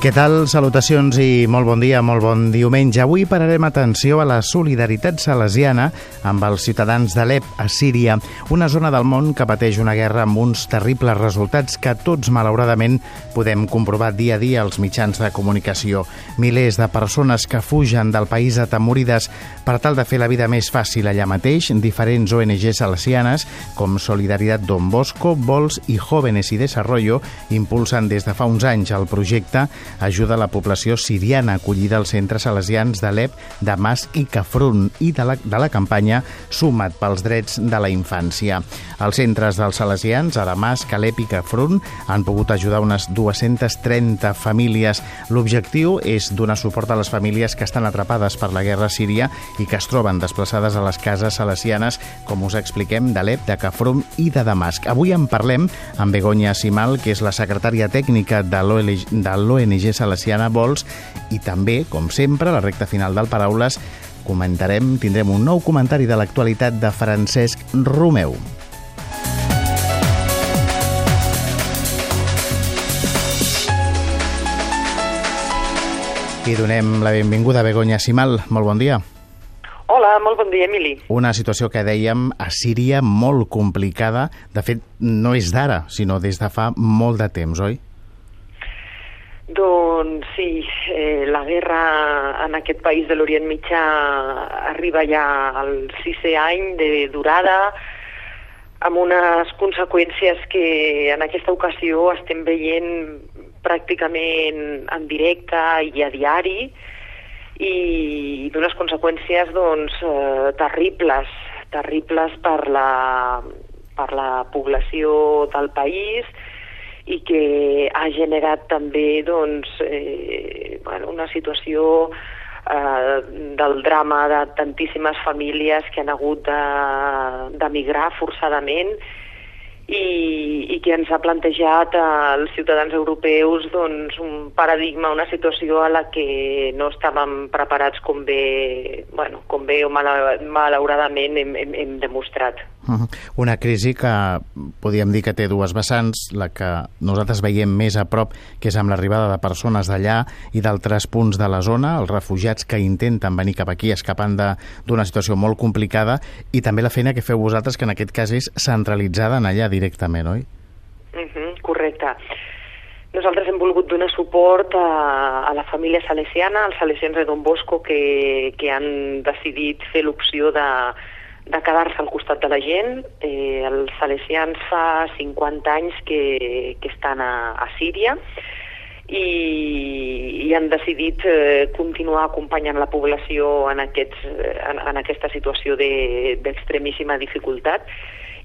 Què tal? Salutacions i molt bon dia, molt bon diumenge. Avui pararem atenció a la solidaritat salesiana amb els ciutadans d'Alep, a Síria, una zona del món que pateix una guerra amb uns terribles resultats que tots, malauradament, podem comprovar dia a dia als mitjans de comunicació. Milers de persones que fugen del país atemorides per tal de fer la vida més fàcil allà mateix, diferents ONG salesianes, com Solidaritat Don Bosco, Vols i Jóvenes i Desarrollo, impulsen des de fa uns anys el projecte ajuda a la població siriana acollida als centres salesians d'Alep, Damasc i Cafrun i de la, de la campanya Sumat pels drets de la infància. Els centres dels salesians a Damasc, Alep i Cafrun han pogut ajudar unes 230 famílies. L'objectiu és donar suport a les famílies que estan atrapades per la guerra síria i que es troben desplaçades a les cases salesianes, com us expliquem, d'Alep, de Cafrun i de Damasc. Avui en parlem amb Begoña Simal, que és la secretària tècnica de l'ONG ONG Salesiana Vols i també, com sempre, a la recta final del Paraules comentarem, tindrem un nou comentari de l'actualitat de Francesc Romeu. I donem la benvinguda a Begoña Simal. Molt bon dia. Hola, molt bon dia, Emili. Una situació que dèiem a Síria molt complicada. De fet, no és d'ara, sinó des de fa molt de temps, oi? Doncs sí, eh, la guerra en aquest país de l'Orient Mitjà arriba ja al sisè any de durada, amb unes conseqüències que en aquesta ocasió estem veient pràcticament en directe i a diari i d'unes conseqüències doncs, eh, terribles, terribles per la, per la població del país, i que ha generat també doncs, eh, bueno, una situació eh, del drama de tantíssimes famílies que han hagut d'emigrar forçadament i, i que ens ha plantejat als ciutadans europeus doncs, un paradigma, una situació a la que no estàvem preparats com bé, bueno, com bé o malauradament hem, hem, hem demostrat. Una crisi que podríem dir que té dues vessants, la que nosaltres veiem més a prop, que és amb l'arribada de persones d'allà i d'altres punts de la zona, els refugiats que intenten venir cap aquí escapant d'una situació molt complicada, i també la feina que feu vosaltres, que en aquest cas és centralitzada en allà directament, oi? Uh -huh, correcte. Nosaltres hem volgut donar suport a, a la família salesiana, als salesians de Don Bosco, que, que han decidit fer l'opció de de quedar-se al costat de la gent. Eh, els salesians fa 50 anys que, que estan a, a Síria i, i han decidit eh, continuar acompanyant la població en, aquests, en, en aquesta situació d'extremíssima de, dificultat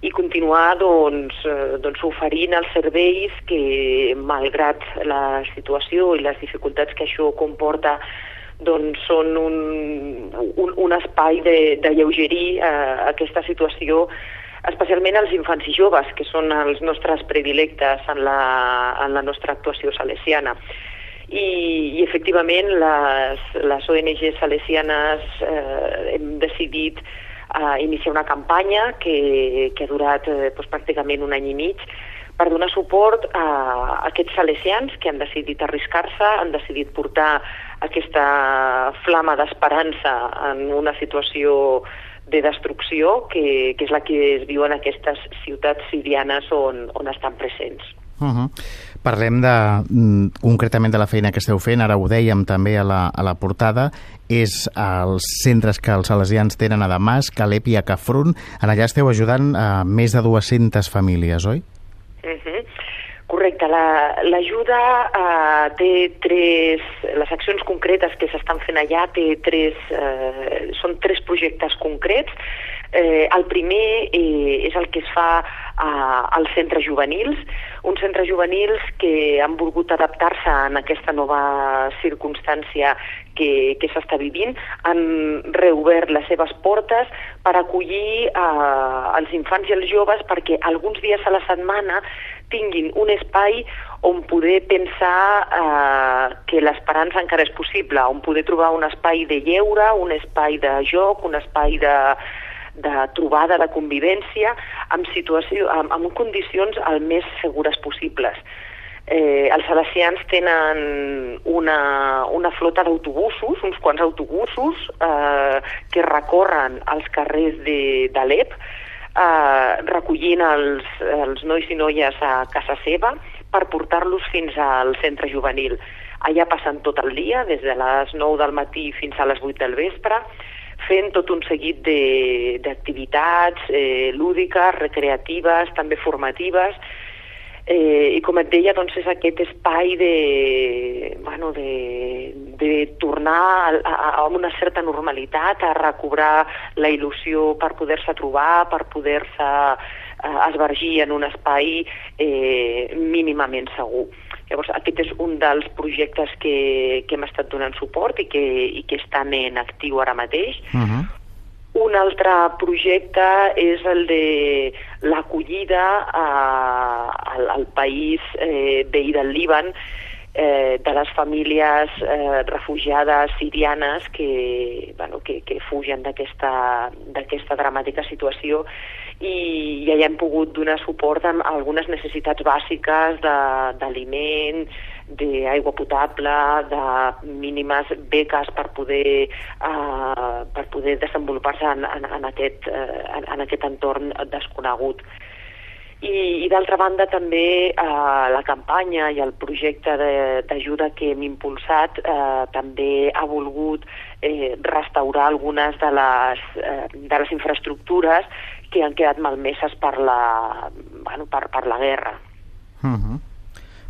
i continuar doncs, eh, doncs oferint els serveis que, malgrat la situació i les dificultats que això comporta doncs són un, un, un espai de, de lleugerir eh, aquesta situació especialment als infants i joves, que són els nostres predilectes en la, en la nostra actuació salesiana. I, i efectivament les, les ONG salesianes eh, hem decidit eh, iniciar una campanya que, que ha durat eh, doncs, pràcticament un any i mig per donar suport a aquests salesians que han decidit arriscar-se, han decidit portar aquesta flama d'esperança en una situació de destrucció que, que és la que es viu en aquestes ciutats sirianes on, on estan presents. Uh -huh. Parlem de, mm, concretament de la feina que esteu fent, ara ho dèiem també a la, a la portada, és els centres que els salesians tenen a Damasc, a Alep i a Cafrun. En allà esteu ajudant a més de 200 famílies, oi? Uh -huh. Correcte, l'ajuda la, uh, té tres, les accions concretes que s'estan fent allà té tres, uh, són tres projectes concrets. Eh, el primer eh, és el que es fa uh, als centres juvenils, uns centres juvenils que han volgut adaptar-se en aquesta nova circumstància que, que s'està vivint, han reobert les seves portes per acollir uh, els infants i els joves perquè alguns dies a la setmana tinguin un espai on poder pensar eh, que l'esperança encara és possible, on poder trobar un espai de lleure, un espai de joc, un espai de, de trobada, de convivència, amb, situació, amb, amb condicions el més segures possibles. Eh, els salesians tenen una, una flota d'autobusos, uns quants autobusos, eh, que recorren els carrers d'Alep, eh, recollint els, els nois i noies a casa seva per portar-los fins al centre juvenil. Allà passen tot el dia, des de les 9 del matí fins a les 8 del vespre, fent tot un seguit d'activitats eh, lúdiques, recreatives, també formatives, eh, i com et deia, doncs és aquest espai de, bueno, de, de tornar a, a, a una certa normalitat, a recobrar la il·lusió per poder-se trobar, per poder-se eh, esvergir en un espai eh, mínimament segur. Llavors, aquest és un dels projectes que, que hem estat donant suport i que, i que estan en actiu ara mateix. Uh -huh. Un altre projecte és el de l'acollida al, al país eh, veí del Líban eh, de les famílies eh, refugiades sirianes que, bueno, que, que fugen d'aquesta dramàtica situació i ja hi hem pogut donar suport a algunes necessitats bàsiques d'aliment, d'aigua potable, de mínimes beques per poder, uh, per poder desenvolupar-se en, en, en, aquest, uh, en, en aquest entorn desconegut. I, i d'altra banda també eh, la campanya i el projecte d'ajuda que hem impulsat eh, també ha volgut eh, restaurar algunes de les, eh, de les infraestructures que han quedat malmeses per la, bueno, per, per la guerra. Uh mhm. -huh.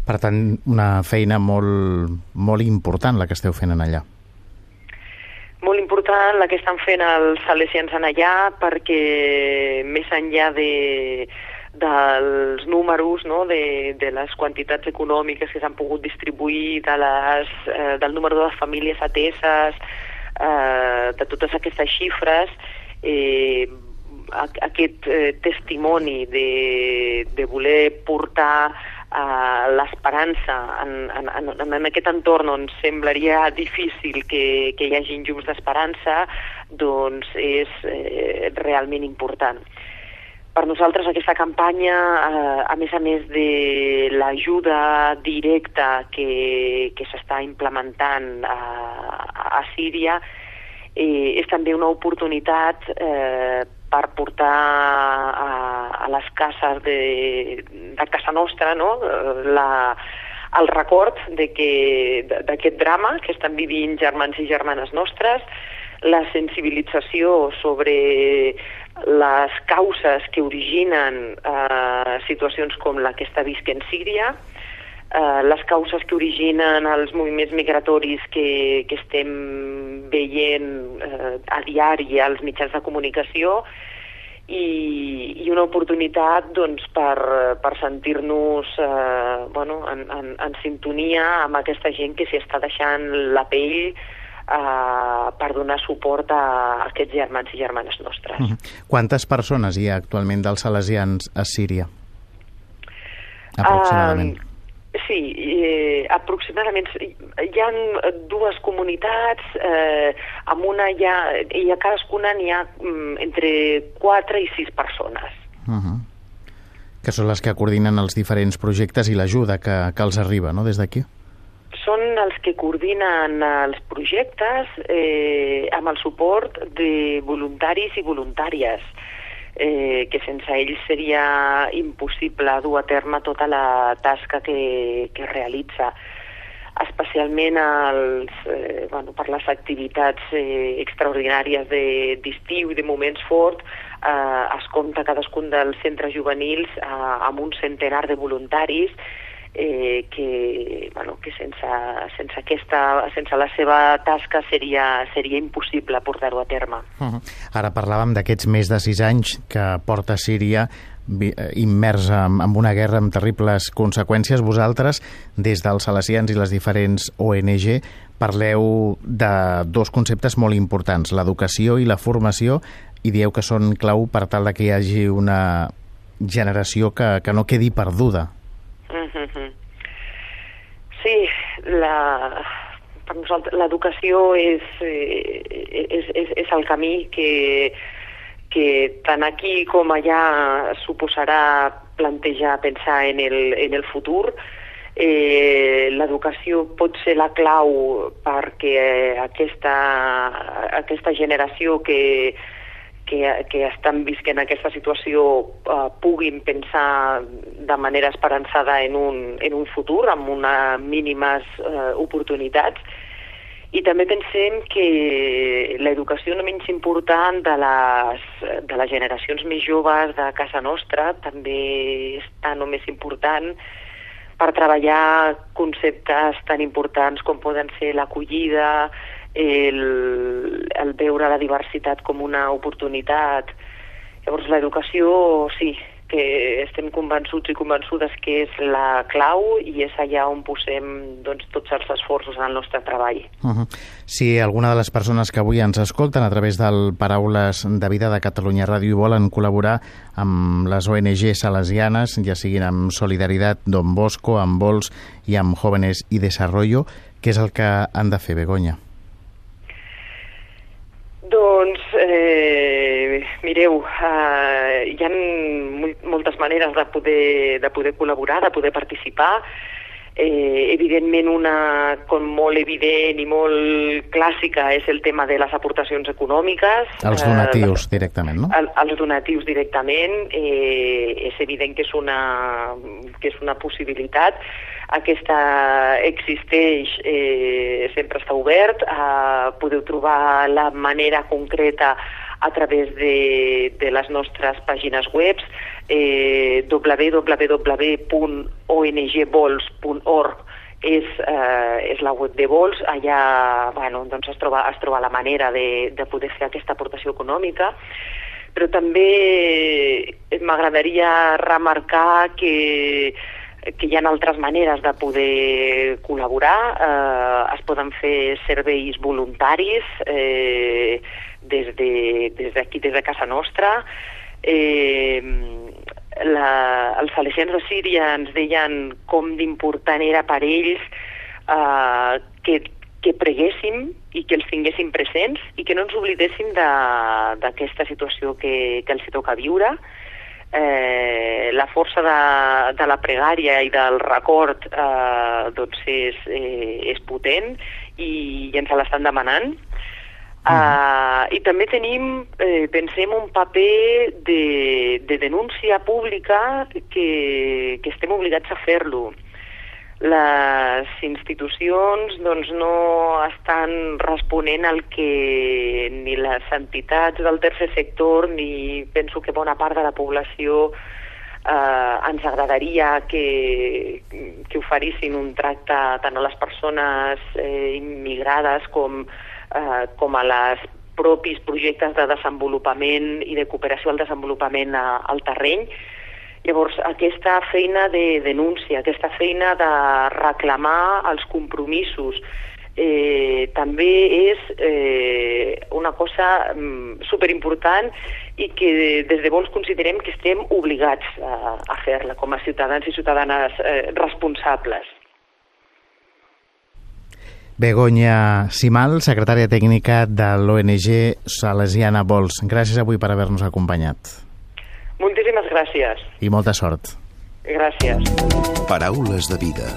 Per tant, una feina molt, molt important la que esteu fent en allà. Molt important la que estan fent els salesians en allà perquè més enllà de, dels números, no? de, de les quantitats econòmiques que s'han pogut distribuir, de les, eh, del número de famílies ateses, eh, de totes aquestes xifres, eh, aquest eh, testimoni de, de voler portar eh, l'esperança en, en, en, en aquest entorn on semblaria difícil que, que hi hagi llums d'esperança, doncs és eh, realment important. Per nosaltres aquesta campanya, eh, a més a més de l'ajuda directa que, que s'està implementant a, a Síria, eh, és també una oportunitat eh, per portar a, a les cases de, de casa nostra no? la, el record d'aquest drama que estan vivint germans i germanes nostres, la sensibilització sobre les causes que originen eh, situacions com la que està visquent Síria, eh, les causes que originen els moviments migratoris que, que estem veient eh, a diari als mitjans de comunicació i, i una oportunitat doncs, per, per sentir-nos eh, bueno, en, en, en sintonia amb aquesta gent que s'hi està deixant la pell eh, per donar suport a aquests germans i germanes nostres. Mm -hmm. Quantes persones hi ha actualment dels salesians a Síria? Aproximadament. Uh, Sí, eh, aproximadament hi ha dues comunitats, eh, amb una hi ha, i a cadascuna n'hi ha mm, entre 4 i 6 persones. Uh -huh. Que són les que coordinen els diferents projectes i l'ajuda que, que els arriba, no?, des d'aquí. Els que coordinen els projectes eh, amb el suport de voluntaris i voluntàries eh, que sense ells seria impossible dur a terme tota la tasca que, que realitza especialment els, eh, bueno, per les activitats eh, extraordinàries d'estiu de, i de moments forts, eh, es compta cadascun dels centres juvenils eh, amb un centenar de voluntaris eh, que, bueno, que sense, sense, aquesta, sense la seva tasca seria, seria impossible portar-ho a terme. Uh -huh. Ara parlàvem d'aquests més de sis anys que porta Síria eh, immersa en una guerra amb terribles conseqüències. Vosaltres, des dels Salesians i les diferents ONG, parleu de dos conceptes molt importants, l'educació i la formació, i dieu que són clau per tal de que hi hagi una generació que, que no quedi perduda sí, la, per nosaltres l'educació és, eh, és, és, és el camí que, que tant aquí com allà suposarà plantejar, pensar en el, en el futur. Eh, L'educació pot ser la clau perquè aquesta, aquesta generació que, que, que estan visquent aquesta situació eh, puguin pensar de manera esperançada en un, en un futur amb unes mínimes eh, oportunitats. I també pensem que l'educació no menys important de les, de les generacions més joves de casa nostra també està només important per treballar conceptes tan importants com poden ser l'acollida, el, el veure la diversitat com una oportunitat. Llavors l'educació, sí, que estem convençuts i convençudes que és la clau i és allà on posem doncs, tots els esforços en el nostre treball. Uh -huh. Si alguna de les persones que avui ens escolten a través del Paraules de Vida de Catalunya Ràdio volen col·laborar amb les ONG salesianes, ja siguin amb Solidaritat, Don Bosco, amb Vols i amb Jóvenes i Desarrollo, què és el que han de fer, Begoña? Doncs, eh, mireu, eh, hi ha moltes maneres de poder, de poder col·laborar, de poder participar. Eh, evidentment, una com molt evident i molt clàssica és el tema de les aportacions econòmiques. Els donatius, eh, directament, no? El, els donatius directament. Eh, és evident que és una, que és una possibilitat aquesta existeix, eh, sempre està obert, eh, podeu trobar la manera concreta a través de, de les nostres pàgines web eh, www.ongvols.org és, eh, és la web de Vols, allà bueno, doncs es, troba, es troba la manera de, de poder fer aquesta aportació econòmica, però també m'agradaria remarcar que que hi ha altres maneres de poder col·laborar. Eh, es poden fer serveis voluntaris eh, des d'aquí, de, des, des de casa nostra. Eh, la, els salesians de Síria ens deien com d'important era per ells eh, que, que preguéssim i que els tinguéssim presents i que no ens oblidéssim d'aquesta situació que, que els toca viure eh, la força de, de la pregària i del record eh, doncs és, eh, és potent i, i ens l'estan demanant. Mm. Uh, I també tenim, eh, pensem, un paper de, de denúncia pública que, que estem obligats a fer-lo les institucions doncs, no estan responent al que ni les entitats del tercer sector ni penso que bona part de la població eh, ens agradaria que, que oferissin un tracte tant a les persones eh, immigrades com, eh, com a les propis projectes de desenvolupament i de cooperació al desenvolupament a, al terreny Llavors, aquesta feina de denúncia, aquesta feina de reclamar els compromisos, eh, també és eh, una cosa mm, superimportant i que des de bons considerem que estem obligats a, a fer-la com a ciutadans i ciutadanes eh, responsables. Begoña Simal, secretària tècnica de l'ONG Salesiana Vols. Gràcies avui per haver-nos acompanyat. Moltíssimes gràcies. I molta sort. Gràcies. Paraules de vida.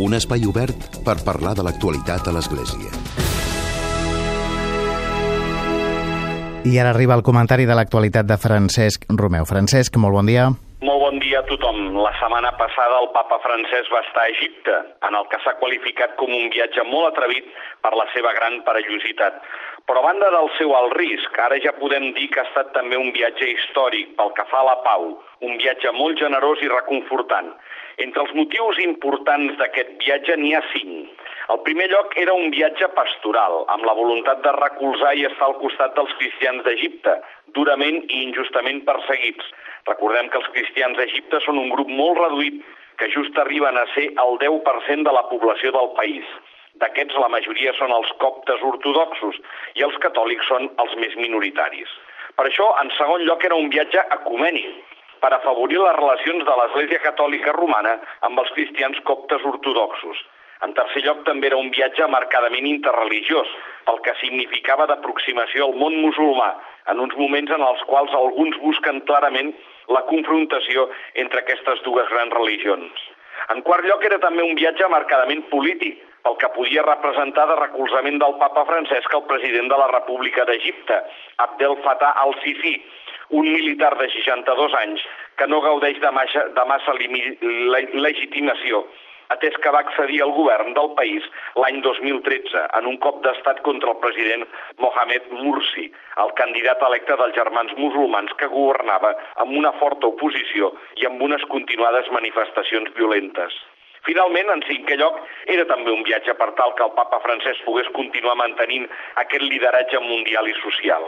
Un espai obert per parlar de l'actualitat a l'Església. I ara arriba el comentari de l'actualitat de Francesc Romeu. Francesc, molt bon dia. Molt bon dia a tothom. La setmana passada el papa francès va estar a Egipte, en el que s'ha qualificat com un viatge molt atrevit per la seva gran perillositat. Però a banda del seu alt risc, ara ja podem dir que ha estat també un viatge històric pel que fa a la pau, un viatge molt generós i reconfortant. Entre els motius importants d'aquest viatge n'hi ha cinc. El primer lloc era un viatge pastoral, amb la voluntat de recolzar i estar al costat dels cristians d'Egipte, durament i injustament perseguits, Recordem que els cristians d'Egipte són un grup molt reduït que just arriben a ser el 10% de la població del país. D'aquests, la majoria són els coptes ortodoxos i els catòlics són els més minoritaris. Per això, en segon lloc, era un viatge ecumènic. per afavorir les relacions de l'Església Catòlica Romana amb els cristians coptes ortodoxos. En tercer lloc, també era un viatge marcadament interreligiós, el que significava d'aproximació al món musulmà, en uns moments en els quals alguns busquen clarament la confrontació entre aquestes dues grans religions. En quart lloc, era també un viatge marcadament polític, pel que podia representar de recolzament del papa Francesc al president de la República d'Egipte, Abdel Fattah al-Sisi, un militar de 62 anys que no gaudeix de massa, de massa legitimació atès que va accedir al govern del país l'any 2013 en un cop d'estat contra el president Mohamed Mursi, el candidat electe dels germans musulmans que governava amb una forta oposició i amb unes continuades manifestacions violentes. Finalment, en cinquè lloc, era també un viatge per tal que el papa francès pogués continuar mantenint aquest lideratge mundial i social.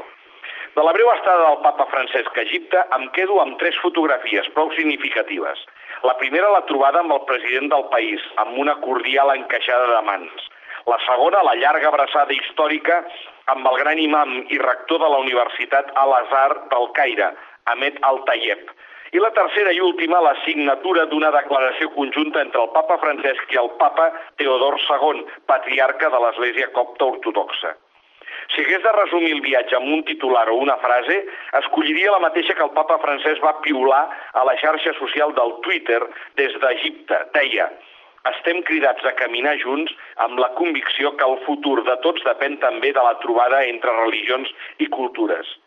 De la breu estada del papa Francesc a Egipte em quedo amb tres fotografies prou significatives. La primera la trobada amb el president del país, amb una cordial encaixada de mans. La segona, la llarga abraçada històrica amb el gran imam i rector de la Universitat Al-Azhar del Caire, Ahmed Al-Tayeb. I la tercera i última, la signatura d'una declaració conjunta entre el papa Francesc i el papa Teodor II, patriarca de l'Església Copta Ortodoxa. Si hagués de resumir el viatge amb un titular o una frase, escolliria la mateixa que el papa francès va piular a la xarxa social del Twitter des d'Egipte. Deia, estem cridats a caminar junts amb la convicció que el futur de tots depèn també de la trobada entre religions i cultures.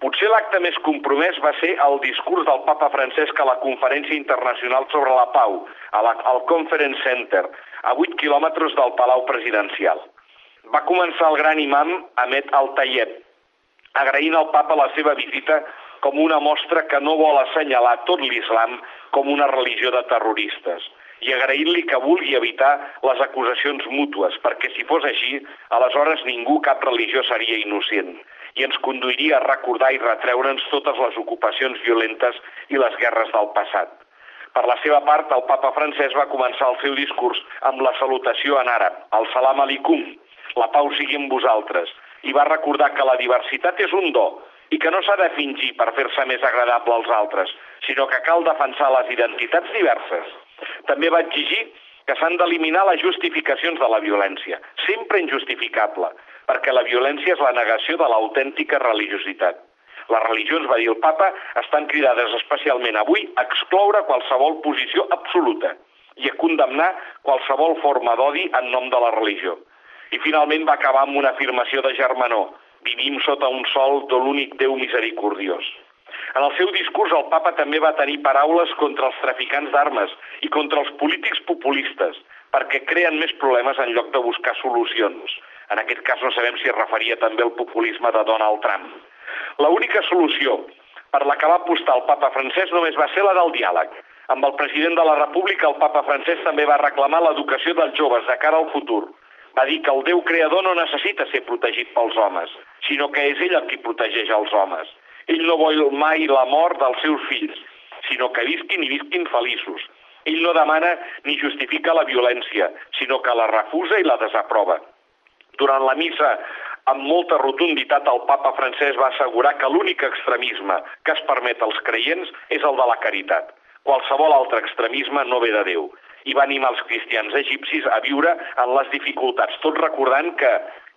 Potser l'acte més compromès va ser el discurs del papa Francesc a la Conferència Internacional sobre la Pau, al Conference Center, a 8 quilòmetres del Palau Presidencial. Va començar el gran imam Ahmed Al-Tayeb, agraint al papa la seva visita com una mostra que no vol assenyalar tot l'islam com una religió de terroristes i agraint-li que vulgui evitar les acusacions mútues, perquè si fos així, aleshores ningú, cap religió seria innocent i ens conduiria a recordar i retreure'ns totes les ocupacions violentes i les guerres del passat. Per la seva part, el papa francès va començar el seu discurs amb la salutació en àrab, el salam alikum, la pau sigui amb vosaltres, i va recordar que la diversitat és un do i que no s'ha de fingir per fer-se més agradable als altres, sinó que cal defensar les identitats diverses. També va exigir que s'han d'eliminar les justificacions de la violència, sempre injustificable, perquè la violència és la negació de l'autèntica religiositat. Les religions, va dir el papa, estan cridades especialment avui a excloure qualsevol posició absoluta i a condemnar qualsevol forma d'odi en nom de la religió. I finalment va acabar amb una afirmació de germanor. Vivim sota un sol de l'únic Déu misericordiós. En el seu discurs el papa també va tenir paraules contra els traficants d'armes i contra els polítics populistes, perquè creen més problemes en lloc de buscar solucions. En aquest cas no sabem si es referia també al populisme de Donald Trump. La única solució per la que va apostar el papa francès només va ser la del diàleg. Amb el president de la República, el papa francès també va reclamar l'educació dels joves de cara al futur, va dir que el Déu creador no necessita ser protegit pels homes, sinó que és ell el qui protegeix els homes. Ell no vol mai la mort dels seus fills, sinó que visquin i visquin feliços. Ell no demana ni justifica la violència, sinó que la refusa i la desaprova. Durant la missa, amb molta rotunditat, el papa francès va assegurar que l'únic extremisme que es permet als creients és el de la caritat. Qualsevol altre extremisme no ve de Déu i va animar els cristians egipcis a viure en les dificultats, tot recordant que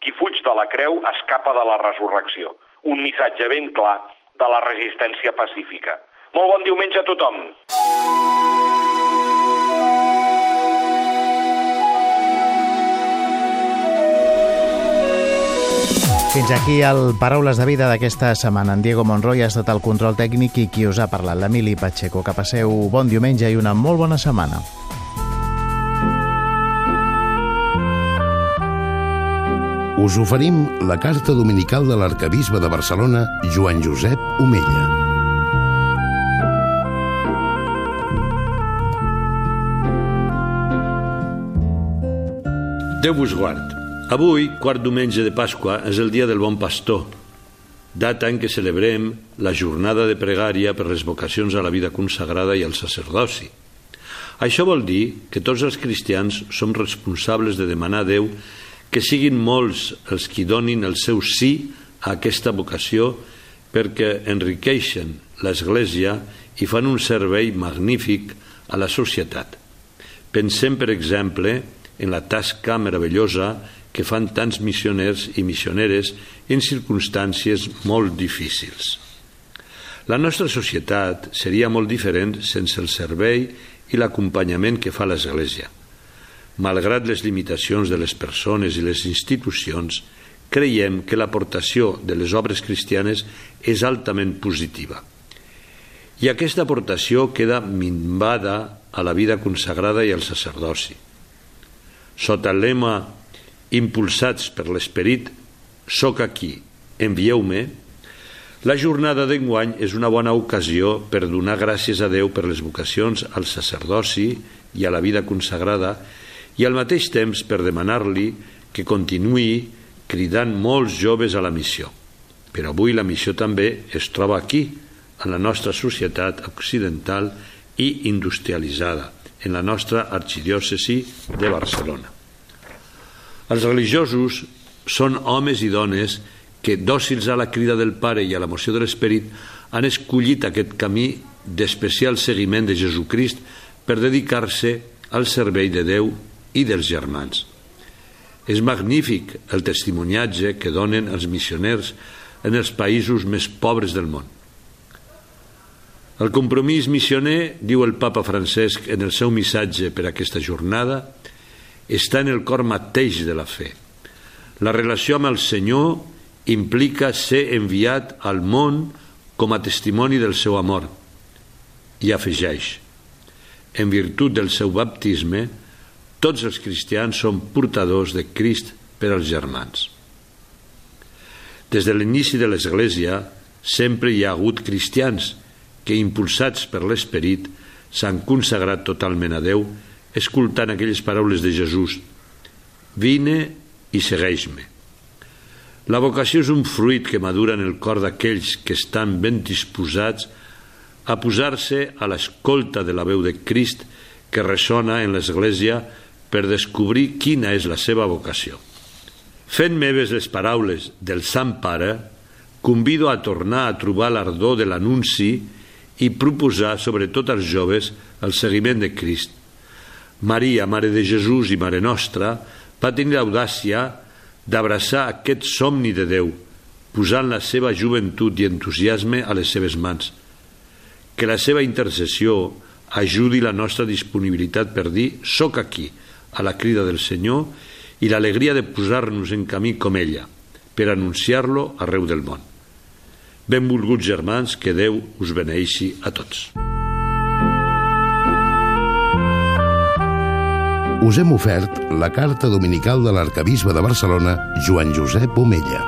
qui fuig de la creu escapa de la resurrecció. Un missatge ben clar de la resistència pacífica. Molt bon diumenge a tothom! Fins aquí el Paraules de Vida d'aquesta setmana. En Diego Monroy ha estat el control tècnic i qui us ha parlat, l'Emili Pacheco. Que passeu bon diumenge i una molt bona setmana. Us oferim la carta dominical de l'arcabisbe de Barcelona, Joan Josep Omella. Déu vos guard. Avui, quart diumenge de Pasqua, és el dia del bon pastor, data en què celebrem la jornada de pregària per les vocacions a la vida consagrada i al sacerdoci. Això vol dir que tots els cristians som responsables de demanar a Déu que siguin molts els qui donin el seu sí a aquesta vocació perquè enriqueixen l'Església i fan un servei magnífic a la societat. Pensem, per exemple, en la tasca meravellosa que fan tants missioners i missioneres en circumstàncies molt difícils. La nostra societat seria molt diferent sense el servei i l'acompanyament que fa l'Església. Malgrat les limitacions de les persones i les institucions, creiem que l'aportació de les obres cristianes és altament positiva. I aquesta aportació queda minvada a la vida consagrada i al sacerdoci. Sota el lema Impulsats per l'esperit, soc aquí, envieu-me, la jornada d'enguany és una bona ocasió per donar gràcies a Déu per les vocacions al sacerdoci i a la vida consagrada i al mateix temps per demanar-li que continuï cridant molts joves a la missió. Però avui la missió també es troba aquí, en la nostra societat occidental i industrialitzada, en la nostra arxidiòcesi de Barcelona. Els religiosos són homes i dones que, dòcils a la crida del Pare i a la moció de l'Esperit, han escollit aquest camí d'especial seguiment de Jesucrist per dedicar-se al servei de Déu i dels germans. És magnífic el testimoniatge que donen els missioners en els països més pobres del món. El compromís missioner, diu el papa Francesc en el seu missatge per a aquesta jornada, està en el cor mateix de la fe. La relació amb el Senyor implica ser enviat al món com a testimoni del seu amor. I afegeix, en virtut del seu baptisme, tots els cristians són portadors de Crist per als germans. Des de l'inici de l'Església sempre hi ha hagut cristians que, impulsats per l'esperit, s'han consagrat totalment a Déu, escoltant aquelles paraules de Jesús «Vine i segueix-me». La vocació és un fruit que madura en el cor d'aquells que estan ben disposats a posar-se a l'escolta de la veu de Crist que ressona en l'Església per descobrir quina és la seva vocació. Fent meves les paraules del Sant Pare, convido a tornar a trobar l'ardor de l'anunci i proposar, sobretot als joves, el seguiment de Crist. Maria, Mare de Jesús i Mare Nostra, va tenir l'audàcia d'abraçar aquest somni de Déu, posant la seva joventut i entusiasme a les seves mans. Que la seva intercessió ajudi la nostra disponibilitat per dir «soc aquí», a la crida del Senyor, i l'alegria de posar-nos en camí com ella, per anunciar-lo arreu del món. Benvolguts germans, que Déu us beneixi a tots. Us hem ofert la carta dominical de l'arcabisbe de Barcelona, Joan Josep Omella.